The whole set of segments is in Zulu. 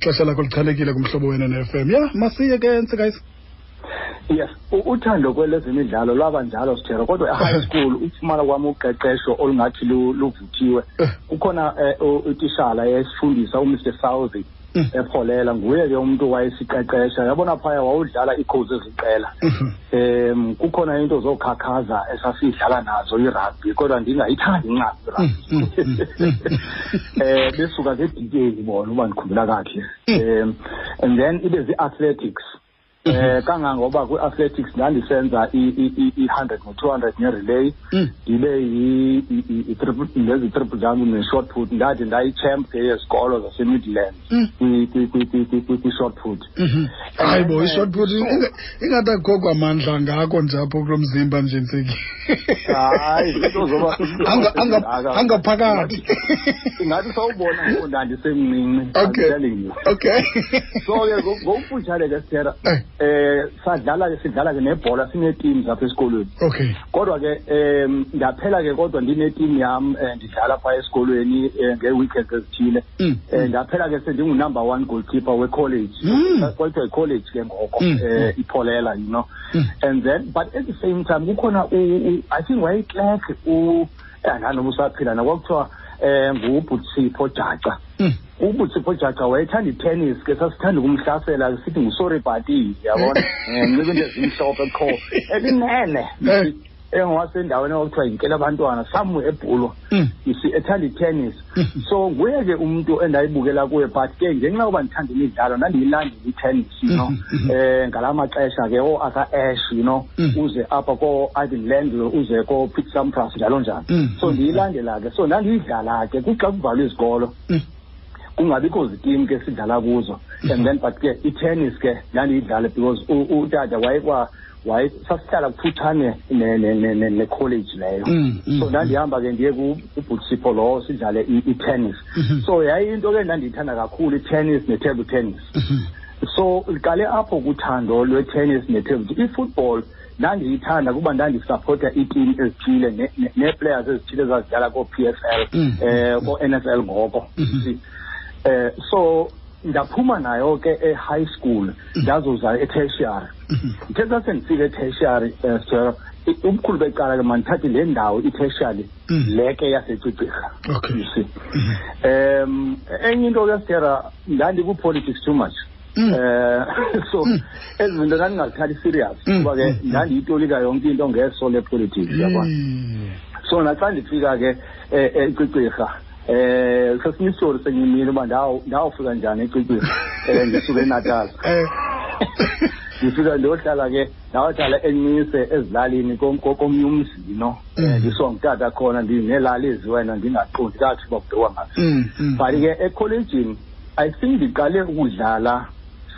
xesha lakho lichanekile kumhlobo wena ne-fm ya masiye ke ntsikaisi yes U- uthando kwelezemidlalo lwaba njalo sithero kodwa e-high school ukufumana kwami uqeqesho olungathi lu- luvuthiwe Eh. kukhona um utishala esifundisa umr southey Mm. Epholela. Nguye ke umntu wayesiqeqesha yabona phaya wawudlala iikhozi eziqela Mhm. um kukhona into zokhakhaza esasiyidlala nazo irugby kodwa ndingayithandi ncam irugby Mm, mm, mm, um besuka zedikeni bona uba ndikhumbula kakuhle. Um and then ibe zii-athletics um kangangoba kwi-athletics ndandisenza i- i- i- i-hundred ne-two hundred ne-relay Mm. ndibe yi- i- i- i-triple- ngezi-triple jump ne-short put ndade ndayichamp ke yezikolo zasemidlands Mm. kwi- kwi- kwi- kwi- kwi- kwi- kwi-short put Mhm. hayi bo Eh, ishort put so- ingathi akukho kwamandla ngako nje apho kulo mzimba nje ntsiki hayi into zoba Anga- anga- angaphakathi. Ingathi sawubona ngoku ndandisemncinci I'm okay telling you. Okay. So ke ngo- ngokufutshane ke sithera Eh, eh sadlala ke sidlala ke nebhola sineeteams apha esikolweni. Okay. Kodwa ke um ndaphela ke kodwa ndinetim yam um ndidlala phaa esikolweni um ngee-weekends ezithile. Mm, um ndaphela ke sendingunumber one goalkeeper wecollege. Mm. kwalithiwa yicollege ke ngoko Mm, um ipholela you know. And then but at the same time kukhona u- u- i think wayeclerk andanoba usaphila nakwakuthiwa um ngubutsipho jaca. Ubutsipho jaca wayethanda itennis ke sasithanda ukumhlasela sithi ngusorry bati yabona? Um ncika into ezimhlophe qho. Elinene Eh. engowasendaweni okuthiwa yinkela abantwana somewhere ebhulwa. Mm. ethanda itennis. So nguye ke umntu endayibukela kuye but ke ngenxa yoba ndithanda imidlalo ndandiyilandela itennis you know. Um ngala maxesha ke oo-arthur ash you know. Mm. uze apha koo-ivan landl uze koo-pete sampras njalo njalo. Mm. so ndiyilandela ke so ndandiyidlala ke kuxa kuvalwa izikolo. Mm. Kungabikho zitim ke sidlala kuzo and then but ke i-tennis ke ndandiyidlala because u- utata wayekwa waye sasihlala kufutshane ne- ne- ne- ne- ne-college leyo Mm, mm, so ndandihamba ke ndiye kubhutsipho lowo sidlale i- i-tennis Mhm. so yayinto ke ndandiyithanda kakhulu i-tennis ne-table tennis Mhm. so liqale apho kuthando lwe-tennis ne-table i-football ndandiyithanda kuba ndandisapota iitim ezithile ne- ne- nee-players ezithile ezazidlala koo-p f l Mm. um koo-n f l ngoko Mhm. Eh so ndaphuma nayo ke e-high school ndazoza e-tertiary Mhm. ndithe xa sendifika e-tertiary um ubukhulu becala ke mandithathe le ndawo Mm. le ke yasecicirha Okay. you see Mhm. um enye into ke sithera ndandikwi-politics too much Mm. eh so Mm. ezi zinto ndandingazithathi serious Mm, kuba ke mm, mm. ndandiyitolika yonke into ngeso le-politics yabona Mm. so naxa ndifika ke eh, ecicirha eh sesinye istori senye imini uba ndawufika njani ecicirha um ndisuke enatal Eh. ndifika ndiyohlala ke ndayohlala enmise ezilalini kom- ko- komnye umzi no Mm. um ndisuka ngutata khona ndinelali eziwena ndingaqondi kakuhle uba kudewa ngazi Mm, mm. but ke ekholejini i think ndiqale ukudlala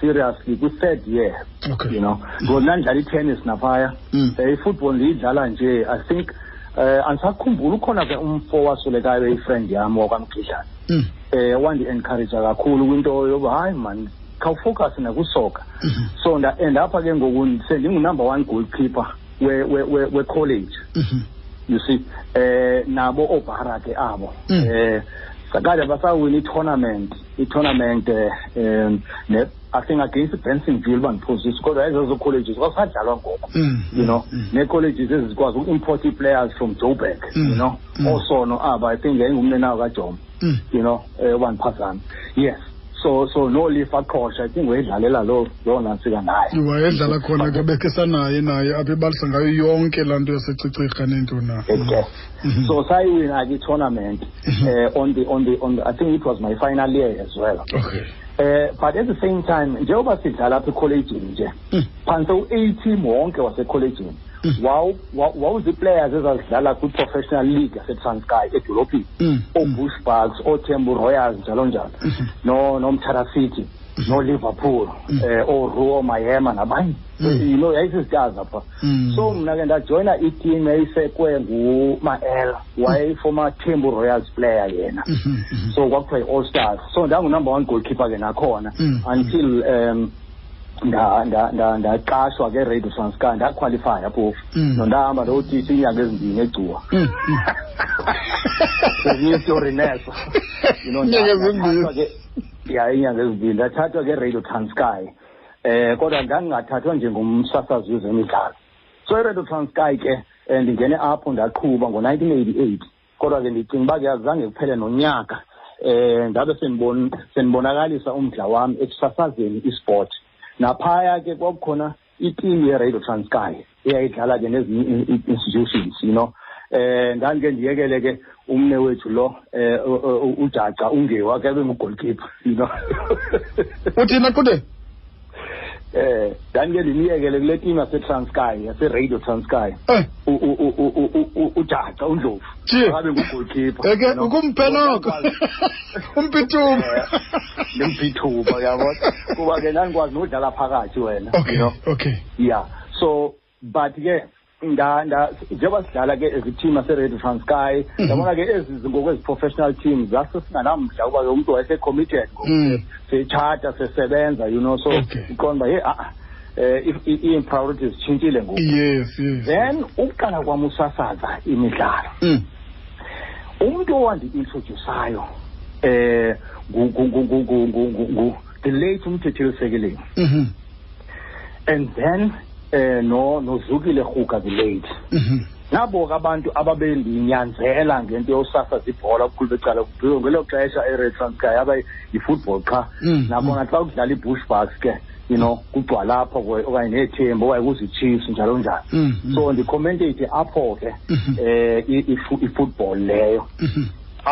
seriously kwi-third year Okay. you know ngoku ndandidlala i-tennis naphaya Mm. um i-football ndiyidlala nje i think um andisakhumbula ukhona ke umfo waswelekayo ifriend yam wakwamgidlana Mm. um wandi-encouraja kakhulu kwinto yoba hayi mani khawufocus nakusoka Mhm. so nda-end apha ke ngoku sendingunumber one goalkeeper we- we- we- we-college Mhm. you see eh nabo obhara ke abo Mm. eh sakade basawina i-tournament i-tournament eh um ne I think against Bensonville bandiphosisa kodwa ezezo colleges kwasadlalwa ngoko Mm. you know Mm. nee-colleges ezikwazi uku-import ii-players from joburg Mm. you know Mm. osono aba i think yayingumnenawo kajoma Mm. you know eh ubandiphazama yes so so nolifa qhosha i think wayedlalela lo lo nantsika naye wayedlala khona ke bekesanaye naye apha ebalisa ngayo yonke laa nto yasecicirha nento na Okay. Mhm. So sayiwina ke tournament Mhm. uh, on the on the on the, I think it was my final year as well. okay Uh, but at the same time njengoba sidlala apha ekholejini nje Mm. phantse u-A team wonke wasekholejini Mm. wawu- wa- wawuzii-players ezazidlala kwi-professional league yasetranskay edolophini Mm. oobushbucks ootembu royals njalo njalo Mhm. no nomtara city no-liverpool Mm. um ooruo mayema nabanye Mm. you know yayisizitazi apha Mm. so mna ke ndajoyina iteam eyayisekwe ngumael wayeyi-former tembu royals player yena Mhm. Mhm. so kwakuthiwa yi-all stars so ndangunumber one goalkeeper ke nakhona Mm. until um nda- nda- nda- ndaqashwa ke radio transcar ndaqualifya phofu Mm. nondahamba ndotitsha iinyanga ezimbini egcuwa Mm. sezinye istory neso you know Inyanga nda- ezimbini. ndathathwa ke ya inyanga ezibili ndathathwa ke radio transkay eh kodwa ndandingathathwa njengomsasazi wezemidlalo. So i-radio transkay ke um ndingene apho ndaqhuba ngo-nineteen eighty-eight. Kodwa ke ndicinga uba ke azange kuphele nonyaka. Eh ndabe sendibon sendibonakalisa umdla wami ekusasazeni isport. Naphaya ke kwakukhona itimu ye-radio transkay eyayidlala ke nezinye i-institutions you know. eh ngangike ngiyekele ke umne wethu lo eh ujaja ungewa ke bengugoalkeeper you know. Uthina kude eh ngangike ngiyekele kule team yase Transkei. Yase Radio Transkei ujaja uNdlovu akabe ngugoalkeeper eke eh, ukumpenoko umpituma eh, ngimpituma yabona kuba ke ngangikwazi nodlala phakathi wena you know. okay. Yeah so but ke yeah, njengoba sidlala-ke as ithima se-radio transky yabona-ke ezi ngokwezi-professional teams zase singanamdla ukuba-ke umntu wayese-committed sechata sesebenza you know so iqonda uba ye a-a um ii-priorities zitshintshile ngoku then ukuqala kwam usasaza imidlalo umntu owandiintroducayo um the late umthethelisekeleni and then eh no nozukile huga village mhm. nabo-ke abantu ababenyanzela ngento yosasaza ibhola kukhulu becala kubhiwe ngelo xesha i-red transkay aba yi-football qha. Mm, Nakona mm. xa kudlala i-bush bucks ke you know kugcwalapho okanye neethemba okanye kuzichiefs njalo njalo. Mm, so ndikhommentate apho ke um i-football leyo. Mm-hmm.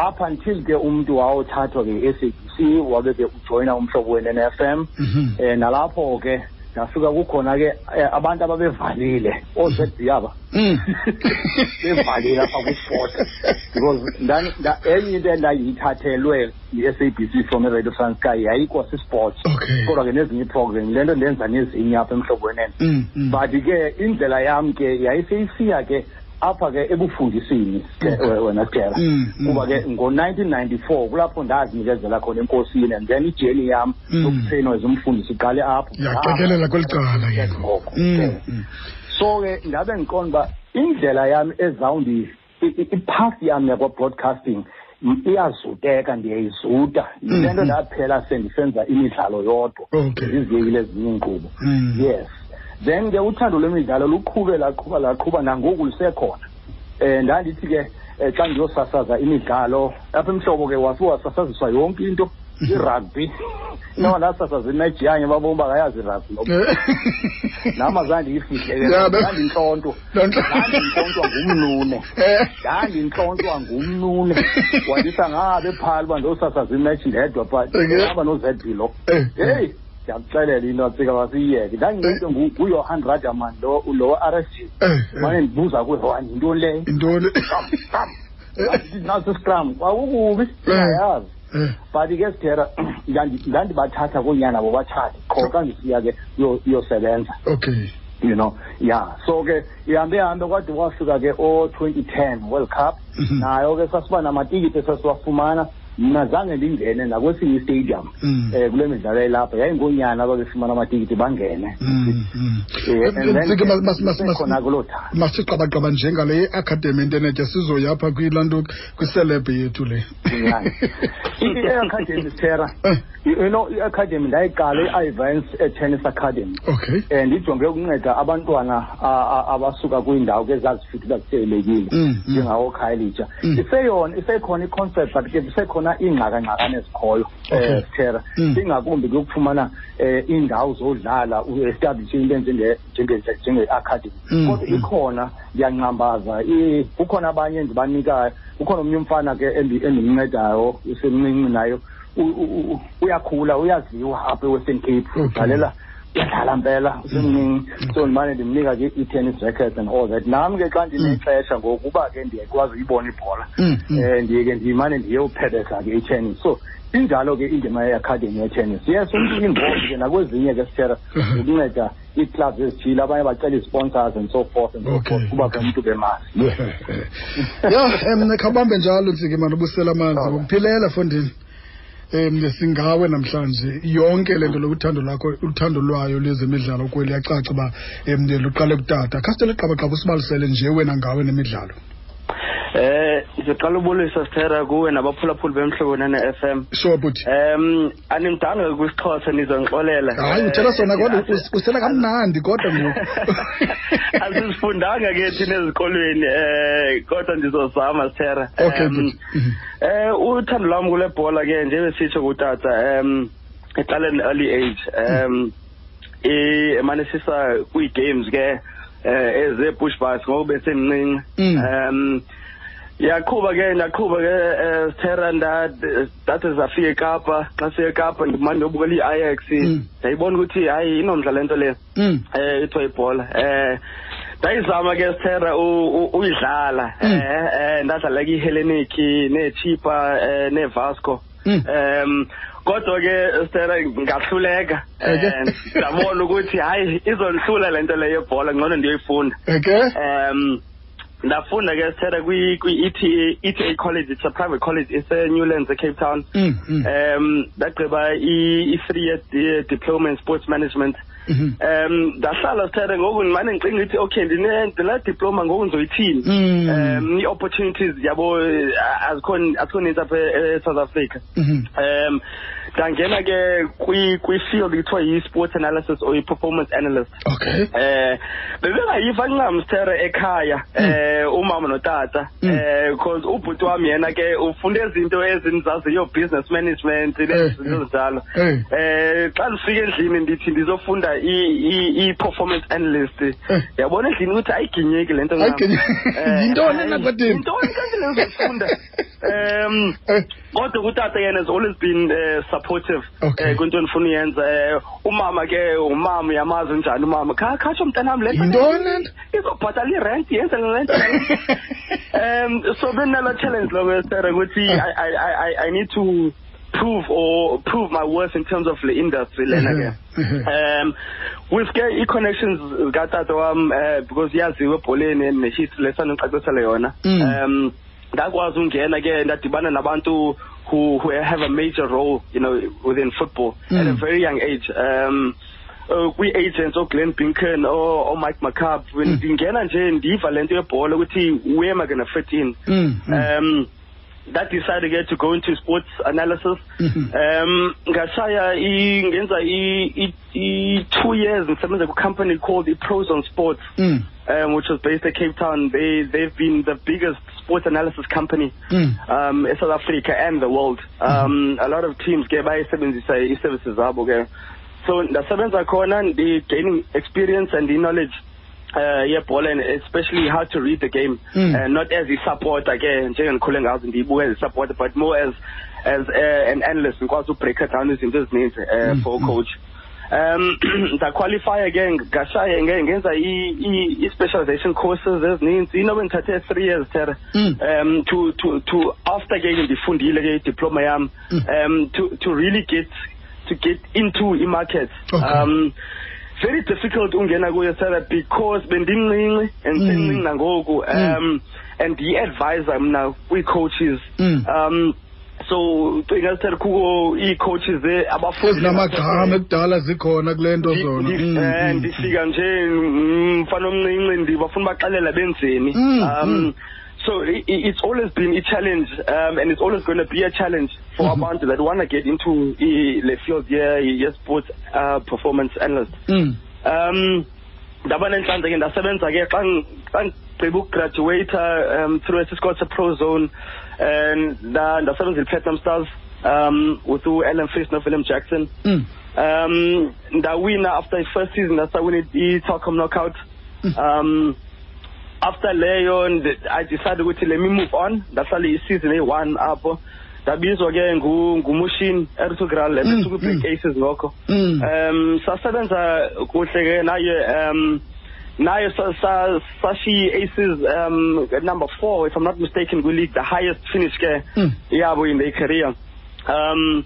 Up until ke umntu wawothathwa ke i-sabc wabe ke ujoyina umhlobo wen-n f m. Um nalapho ke nasuka kukhona-ke eh, abantu ababevalile ozediyaba mm. bevalile apha kusport because enye into endayithathelwe i-sabc from iradio franskay yayikho sisports. Kodwa ke nezinye iprogram le nto ndenza nezinye apha emhlobwenene mm, mm. but ke indlela yam ke yayiseyisiya ke apha-ke ebufundisini mm. wena tela mm, mm. kuba-ke ngo-nineteen ninety-four kulapho ndazinikezela khona enkosini and then ijeni yam yokutrainwa ezumfundisi iqale apho. Yaqekelela kweli cala ah, ke ngoko. So-ke ndabe ndiqona uba indlela yami ezawundi iphasi yam yakwa-broadcasting iyazuteka ndiyayizuta. Yile nto ndaphela sendisenza imidlalo yodwa. Ndiziyekile ezinye iinkqubo. Yes. Then ke uthando lwemidlalo luqhube laqhuba laqhuba nangoku lusekhona. Um ndandithi ke um xa ndiyosasaza imidlalo apha emhlobo ke wasiwasasaziswa yonke into irugby. Inoba ndasasaza imetshi yanye babona uba akayazi irugby nam azange ndiyifihle ke Yeah, be- ndandintlontwa Lonto- ndandintlontwa ngumnune. Eh. ndandintlontwa ngumnune. Wandisa ngabe phala uba ndiyosasaza imetshi ndedwa but Okay. aba nozedbi lo Eh. heyi ndiyakuxelela into tsika masiyiyeke ndanginento nguyohan radaman lo lo wa-r s g Eh, mane eh. ndibuza kuye wani yintoni leyo intoni naso scrum kwakukubi ndingayazi Eh. but ke sithera ndandi- ndandibathatha koonyana bobathathe qho xa ndisiya ke uyo- uyosebenza okay you know yeah so ke ihambe ihambe kwade kwafika ke o-twenty ten world cup Mhm. nayo ke sasiba namatikiti esasiwafumana mna zange ndingene nakwesinye istadium um kule midlalo yayilapha yayingonyana ababefumana amatikiti bangene. Mm, mm. eh, Khona kuloo thala masiqabaqaba njengale iacademy intenetya sizoyapha kwilaa nto kwiselebhe yethu le. I-academy terra eh. you know i-academy ndayiqala i-ivance etennis academy. Okay. And ijonge ukunceda abantwana abasuka kwiindawo ke zazifithi zaziselekile njengawokhayelitsha iseyona isekhona iconcept but ke isekhona zisekhona iingxakangxakane ezikhoyo Okay. um sithera Mm. ingakumbi kuyokufumana um iindawo zodlala uestablishe into njenge- njenge- njenge-academy Mm, kodwa mm. ikhona ndiyanqambaza i- kukhona abanye endibanikayo kukhona omnye umfana ke endi- endimncedayo usemncinci nayo u- u- u- uyakhula uyaziwa apha ewestern cape Okay. udlalela uyadlala mpela usemncinci so ndimane ndimnika ke i-tennis records and all that nam ke xa ndinexesha ngokuba ke ndiyakwazi uyibona ibhola Mm, mm. um ndiye ke ndimane ndiyewuphebeza ke i-tennis so injalo ke indima yeacademy ye-tennis yes umntu involved ke nakwezinye ke sithera Mhm. ukunceda ii-clubs ezithile abanye bacela ii-sponsors and so forth and so Okay. forth kuba ke umntu bemazi ya um khawubambe njalo ntsiki mani ubusela amanzi Alright. ukuphilela fondini um singawe namhlanje yonke le nto lokuthando lakho uthando lwayo lezemidlalo kwe yacaca uba um luqale kutata. Khasitele qabaqaba usibalisele nje wena ngawe nemidlalo Eh ngiqala ubulisa Sithera kuwe nabaphulaphuli bemhlobo nene FM. sure buthi Em animdanga kwisixhosa nizongixolela. hayi uthetha sona kodwa us- usela kamnandi kodwa ngoku Asifundanga ke thina ezikolweni eh kodwa ndizozama Sithera. okay buthi Mhm. Eh uthando lwami kule bhola ke nje besitsho kutata em eqala in early age em eh manisisa kwi games ke eh eze push bars ngoba besemncinci Mm. em yaqhuba ke ndaqhuba ke eh Terra ndathi zafika eKapa. Xa sifika eKapa ndimane ndiyobukela Mm. ndayibona ukuthi hayi inomdla lento le. Mm. eh ithiwa ibhola eh ndayizama ke Stera uyidlala. Mm. eh eh ndadlala ke iHellenic neChipa eh neVasco. Mm. em kodwa ke Stera ngahluleka eh ndabona ukuthi hayi izonhlula lento le yebhola ngcono ndiyoyifunda um ndafunda ke Stera kwi kwi ETA ETA College it's a private college it's a Newlands eCape Town Mm, mm, um ndagqiba i 3 year di- diploma in sports management mhm. um ndahlala sithethe ngoku ndimane ndicinga ithi okay ndine ndila diploma ngoku ndizoyithini Mm. um ii-opportunities yabo eh, azikho azikho nintsi apha e- esouth africa Mhm. um ndangena ke kwi- kwi-field kuthiwa yi-sports analysis or i-performance analyst okay eh bebengayiva ncam sithere ekhaya eh umama notata Mm. eh because ubhuti wami yena ke ufunda izinto ezinzaziyo business management Eh, nezinto eh. njalo Eh. eh xa ndifika endlini ndithi ndizofunda i-performance analyst Eh. yabona endlini ukuthi ayiginyeki le nto. Eh, Yintoni enaqedeni? yintoni kanti le uzofunda um Eh, kodwa kutata yena has always been uh, supportive Okay. eh, kwinto endifuna uyenza eh, umama ke umama uyamazi njani umama Kha- khatsho mntanam le nto Yintoni le nto? izobhatala irent yenze le nto um so benalo challenge lo sera ukuthi Eh. I, I, I, I need to prove or prove my worth in terms of the industry lena ke Mhm. um with ke i-connections zikatata wam um because yaziwe ebholeni and nehistory lesandicacisele yona Mm. um ndakwazi ungena ke ndadibana nabantu who, who have a major role you know within football at a Mm. very young age um uh, kwi-agents oglenn binken omike macab when Mm. ndingena nje ndiva le nto yebhola ukuthi where am i gonna fit in Mm, mm. um that decided ke to go into sports analysis Mhm. um ngashaya i- ngenza i- i- i- two years ngisebenza ku-company called i-pros on sports Mm, um, which was based at Cape Town. They they've been the biggest sports analysis company mm. um, in South Africa and the world. Um, a lot of teams get by sebenzisa i-services zabo ke. So ndasebenza khona ndi gaining experience and the knowledge uh yebhola and especially how to read the game Mm. uh, not as a supporter ke njengendikhule ngazo ndiyibuka as a supporter but more as as uh, an analyst ngikwazi ubreaka down izinto ezininzi uh, Mm, for mm. coach um ndaqualifya ke ngashaya nge- ngenza i-specialization courses ezininzi inobe ngithathe three years tere Mm. um to to to after ke ndifundile ke idiploma yam Mm. um to to really get to get into i-market Okay. um very difficult ungena kuyo sir because bendimncinci and Mm. sencinci nangoku um and yi-advisor mna kwi-coaches Mm. um so cinga sithetha kukho ii-coaches ezinamagama ekudala zikhona kule nto zona Mm, eh, mm, ndifika nje mm, mfana omncinci ndibafuna ubaxelela benzeni Mm, um mm. so it's always been a challenge um, and it's always going to be a challenge for Mhm. abantu that want to get into the field ye, ye sports uh, performance analyst mm. um ndaba nenhlanhla ke ndasebenza ke xa ngigqiba ukugraduate um through esisikolo seprozone and nda- ndasebenza i-platinum stars um with u-ellen fist no-william jackson Mm. um ndawina after i-first season ndasawina i-telcom knockout um after leyo ndi- i decided ukuthi let me move on ndahlala i-season eyi-one apho ndabizwa ke ngu- ngumushini eritogral Mm, ebesuku-break mm. aces ngoko Mm. um sasebenza kuhle ke naye um naye sa- sa- sashiya i-aces um number four if i'm not mistaken kwi-league the highest finish ke Mm. yabo in their career um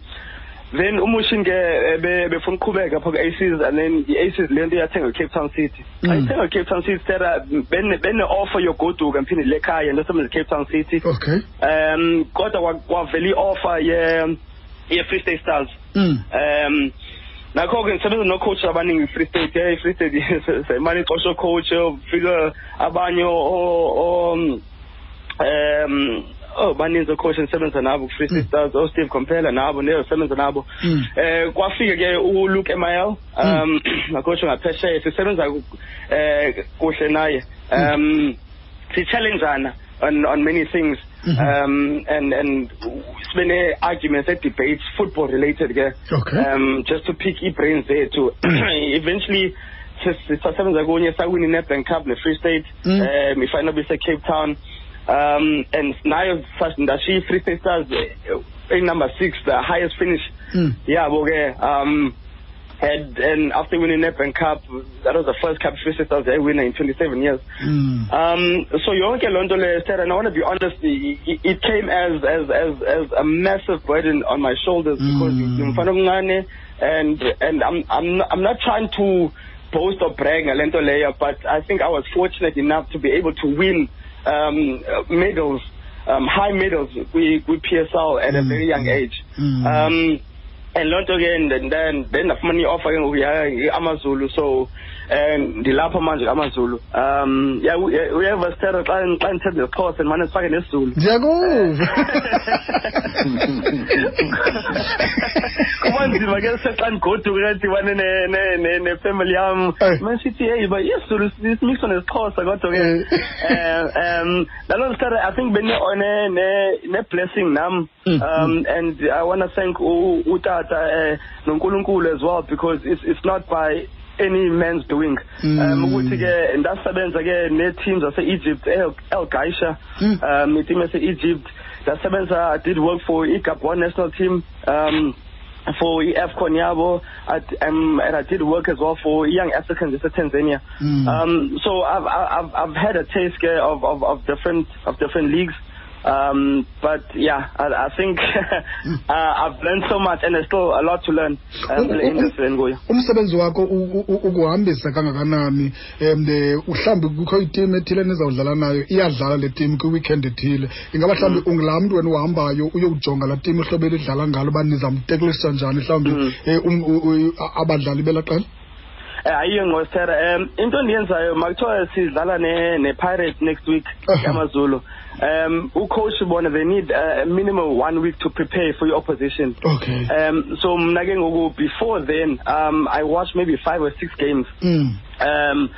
then umushin ke eh, be- befuna ukuqhubeka pha ku-aces and then i-aces le nto yathenga cape town city xa Mm. cape town city tera bene-offer yogoduka mphinde le khaya ndosebenza cape town city okay um kodwa kwa- kwavela i-offer ye- ye-free state stars Mm. um nakho ke ngisebenza no-coach abaningi free state. Hey free state semane ixosho coach ufika abanye o- o- um oh baninzi ocoach endisebenza nabo ku-free state stars osteve compela nabo neyosebenza nabo. Mm. eh kwafika ke uLuke Emayel um nacoach ngaphesheya sisebenza eh kuhle naye. Um si-challengeana on on many things. Mhm. um and and sibene arguments and debates football related ke Okay. um just to pick i-brains zethu eventually sasebenza kunye sawini ne-bank cup ne-free state Mm. um ifana bise-cape town um and nayo ndashiya i-free state stars eh, number six the highest finish Mm. yabo ke um and and after winning Nedbank Cup that was the first cup Free State Stars they win in 27 years Mm. um so yonke le Sarah, and I want to be honest it, it came as as as as a massive burden on my shoulders because Mm. ngimfana omncane and and I'm I'm not, I'm not trying to boast or brag ngalento leyo but I think I was fortunate enough to be able to win um medals um high medals with with PSL at a Mm. very young age Mm. um and loo nto ke and then then ndafumana i-offer ke ngoku ya amazulu so um ndilapha manje amazulu. Um ya uyeva stera xa xa ndithetha nesixhosa ndimane sifake nesizulu ndiyakuva kuba nzima ke sexa ndigoduke ndibane ne- ne- ne- nefamily yam Eh. masithi heyi ba isizulu simixo nesixhosa kodwa ke Eh. um um naloo stera i think bene ne- ne- ne-blessing nam. Mm, um and i want to thank u- utata uh, nonkulunkulu as well because it's, it's not by any man's doing um Mm. ukuthi ke ndasebenza ke ne-team zase-egypt el El gaisha Mm. um i-team yase-egypt ndasebenza i did work for i-gabon national team um for i-afcon yabo I d- um, and i did work as well for young africans ase-tanzania Mm. um so I've I've I've had a taste of, of of different of different leagues. Um, but yeah, I, I think uh, I've learned so much, and there's still a lot to learn um, Um, in um, this Ngoya. umsebenzi wakho u- u- ukuhambisa kangakanani? Um mhlawumbi kukho itim ethile nizawudlala nayo iyadlala le tim kwiweekend ethile. Ingaba mhlawumbi ungulaa mntu wena uhambayo uyowujonga laa tim ihlobo elidlala ngalo uba nizamteklisa njani? Mhlawumbi Mm. um um, u- a- abadlali belaa qela Eh, ngosithera um into endiyenzayo makuthiwa sidlala ne ne-pirates next week Uh-huh. yamazulu um ucoach bona they need a minimum one week to prepare for your opposition okay um so mna ke ngoku before then um i watched maybe five or six games mm. um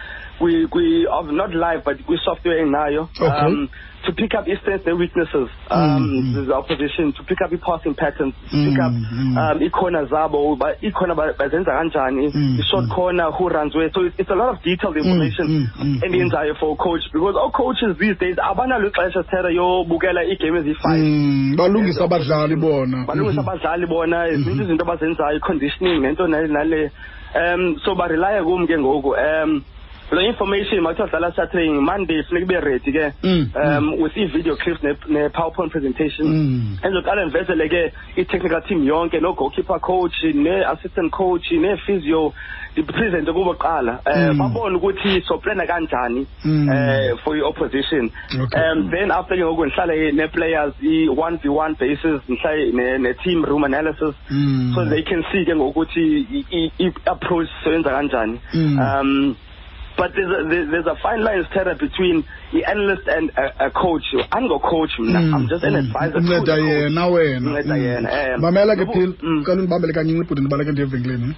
we we of not live but we software inayo Okay. um to pick up strengths and weaknesses um Mm, mm. the opposition to pick up the passing patterns to pick up mm. um i-corner zabo ba- bazenza kanjani Mm, i-short mm. corner who runs where. So it's, a lot of detailed information mm, mm, endiyenzayo for coach because all coaches these days abanalo ixesha sithera yobukela iigame eziyi-five Mm, balungisa abadlali bona. Balungisa abadlali bona zininzi izinto abazenzayo i-conditioning nento nale um so barelye kum ke ngoku. Um lo information makuthiwa dlala saturday monday funeka ibe ready ke Mm, um with i-video clips ne- ne-powerpoint presentation Mm. endizoqala ndivezele ke i-technical team yonke no-goalkeeper coach ne-assistant coach ne-physio ndipresente kubo kuqala um Mm. babone ukuthi soplana kanjani Mm. um for i-opposition Okay. um then after ke ngoku ndihlale ne-players i-one v one basis ndihlale ne- ne-team room analysis Mm. so they can see ke ngokuthi i- i- i-approach sebenza kanjani Mm. um but there's a, there's a fine line Stella, between the analyst and a, a coach ango-coach mna Mm, i'm just an mm. advisor coach. yena wena Unceda Mm. yena, mamela ke phil Mm. kaloku ndibambele kancinci ibhuti ndibaleke ndiye evenkileni